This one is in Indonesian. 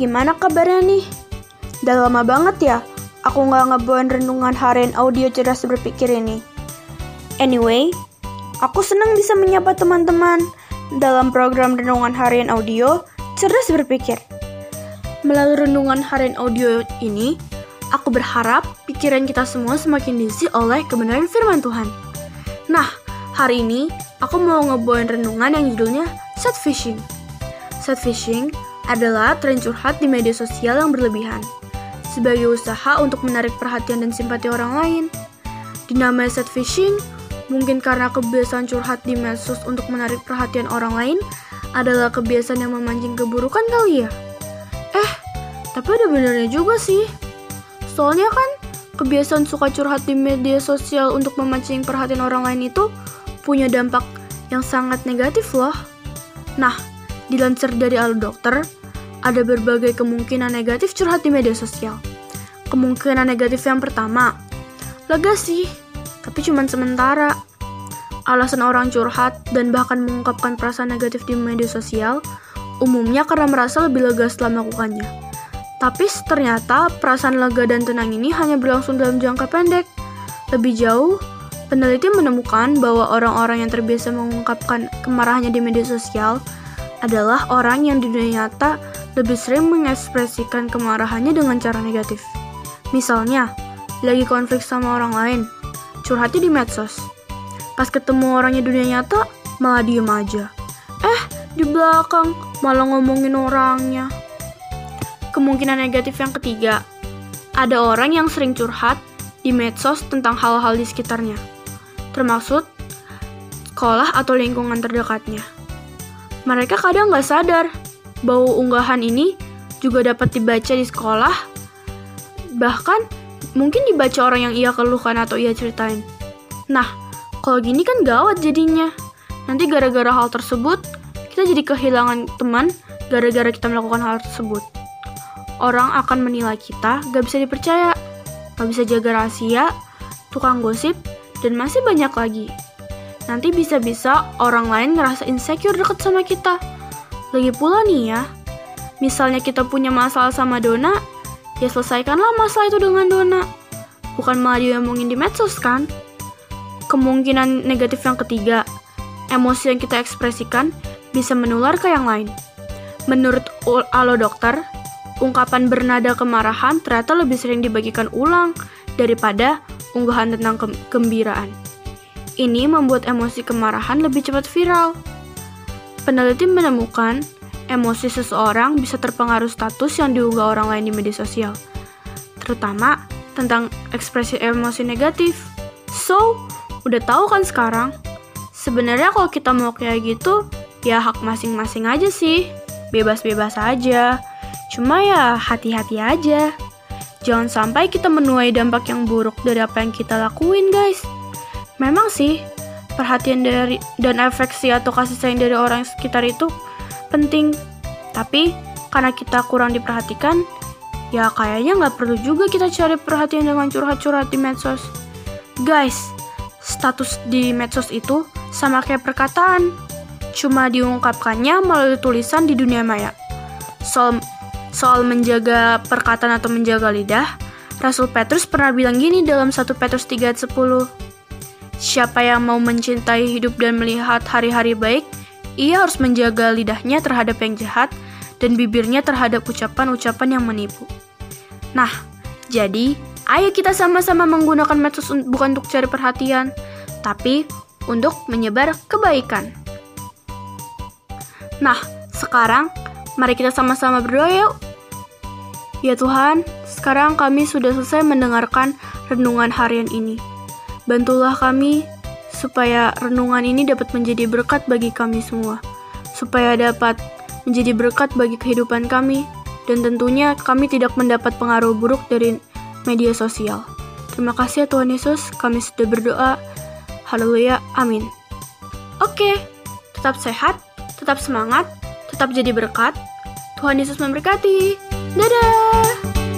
gimana kabarnya nih? Udah lama banget ya, aku nggak ngebawain renungan harian audio cerdas berpikir ini. Anyway, aku senang bisa menyapa teman-teman dalam program renungan harian audio cerdas berpikir. Melalui renungan harian audio ini, aku berharap pikiran kita semua semakin diisi oleh kebenaran firman Tuhan. Nah, hari ini aku mau ngebawain renungan yang judulnya set fishing. Set fishing adalah tren curhat di media sosial yang berlebihan sebagai usaha untuk menarik perhatian dan simpati orang lain. Dinamai set fishing mungkin karena kebiasaan curhat di medsos untuk menarik perhatian orang lain adalah kebiasaan yang memancing keburukan kali ya? Eh, tapi ada benernya juga sih. Soalnya kan kebiasaan suka curhat di media sosial untuk memancing perhatian orang lain itu punya dampak yang sangat negatif loh. Nah, Dilansir dari Alu Dokter, ada berbagai kemungkinan negatif curhat di media sosial. Kemungkinan negatif yang pertama, lega sih, tapi cuma sementara. Alasan orang curhat dan bahkan mengungkapkan perasaan negatif di media sosial umumnya karena merasa lebih lega setelah melakukannya. Tapi ternyata perasaan lega dan tenang ini hanya berlangsung dalam jangka pendek. Lebih jauh, peneliti menemukan bahwa orang-orang yang terbiasa mengungkapkan kemarahannya di media sosial adalah orang yang di dunia nyata lebih sering mengekspresikan kemarahannya dengan cara negatif. Misalnya, lagi konflik sama orang lain, curhatnya di medsos. Pas ketemu orangnya dunia nyata, malah diem aja. Eh, di belakang malah ngomongin orangnya. Kemungkinan negatif yang ketiga, ada orang yang sering curhat di medsos tentang hal-hal di sekitarnya, termasuk sekolah atau lingkungan terdekatnya. Mereka kadang nggak sadar bahwa unggahan ini juga dapat dibaca di sekolah, bahkan mungkin dibaca orang yang ia keluhkan atau ia ceritain. Nah, kalau gini kan gawat jadinya. Nanti gara-gara hal tersebut, kita jadi kehilangan teman gara-gara kita melakukan hal tersebut. Orang akan menilai kita gak bisa dipercaya, gak bisa jaga rahasia, tukang gosip, dan masih banyak lagi. Nanti bisa-bisa orang lain ngerasa insecure deket sama kita. Lagi pula nih ya, misalnya kita punya masalah sama Dona, ya selesaikanlah masalah itu dengan Dona. Bukan malah diomongin di medsos kan? Kemungkinan negatif yang ketiga, emosi yang kita ekspresikan bisa menular ke yang lain. Menurut Alo Dokter, ungkapan bernada kemarahan ternyata lebih sering dibagikan ulang daripada unggahan tentang kegembiraan. Ini membuat emosi kemarahan lebih cepat viral. Peneliti menemukan emosi seseorang bisa terpengaruh status yang diunggah orang lain di media sosial, terutama tentang ekspresi emosi negatif. So, udah tahu kan sekarang? Sebenarnya kalau kita mau kayak gitu, ya hak masing-masing aja sih. Bebas-bebas aja. Cuma ya hati-hati aja. Jangan sampai kita menuai dampak yang buruk dari apa yang kita lakuin, guys. Memang sih, perhatian dari dan afeksi atau kasih sayang dari orang sekitar itu penting. Tapi karena kita kurang diperhatikan, ya kayaknya nggak perlu juga kita cari perhatian dengan curhat-curhat di medsos. Guys, status di medsos itu sama kayak perkataan, cuma diungkapkannya melalui tulisan di dunia maya. Soal, soal menjaga perkataan atau menjaga lidah, Rasul Petrus pernah bilang gini dalam 1 Petrus 3 ayat 10. Siapa yang mau mencintai hidup dan melihat hari-hari baik, ia harus menjaga lidahnya terhadap yang jahat dan bibirnya terhadap ucapan-ucapan yang menipu. Nah, jadi ayo kita sama-sama menggunakan medsos bukan untuk cari perhatian, tapi untuk menyebar kebaikan. Nah, sekarang mari kita sama-sama berdoa yuk. Ya Tuhan, sekarang kami sudah selesai mendengarkan renungan harian ini. Bantulah kami supaya renungan ini dapat menjadi berkat bagi kami semua, supaya dapat menjadi berkat bagi kehidupan kami, dan tentunya kami tidak mendapat pengaruh buruk dari media sosial. Terima kasih ya Tuhan Yesus, kami sudah berdoa. Haleluya, amin. Oke, tetap sehat, tetap semangat, tetap jadi berkat. Tuhan Yesus memberkati. Dadah!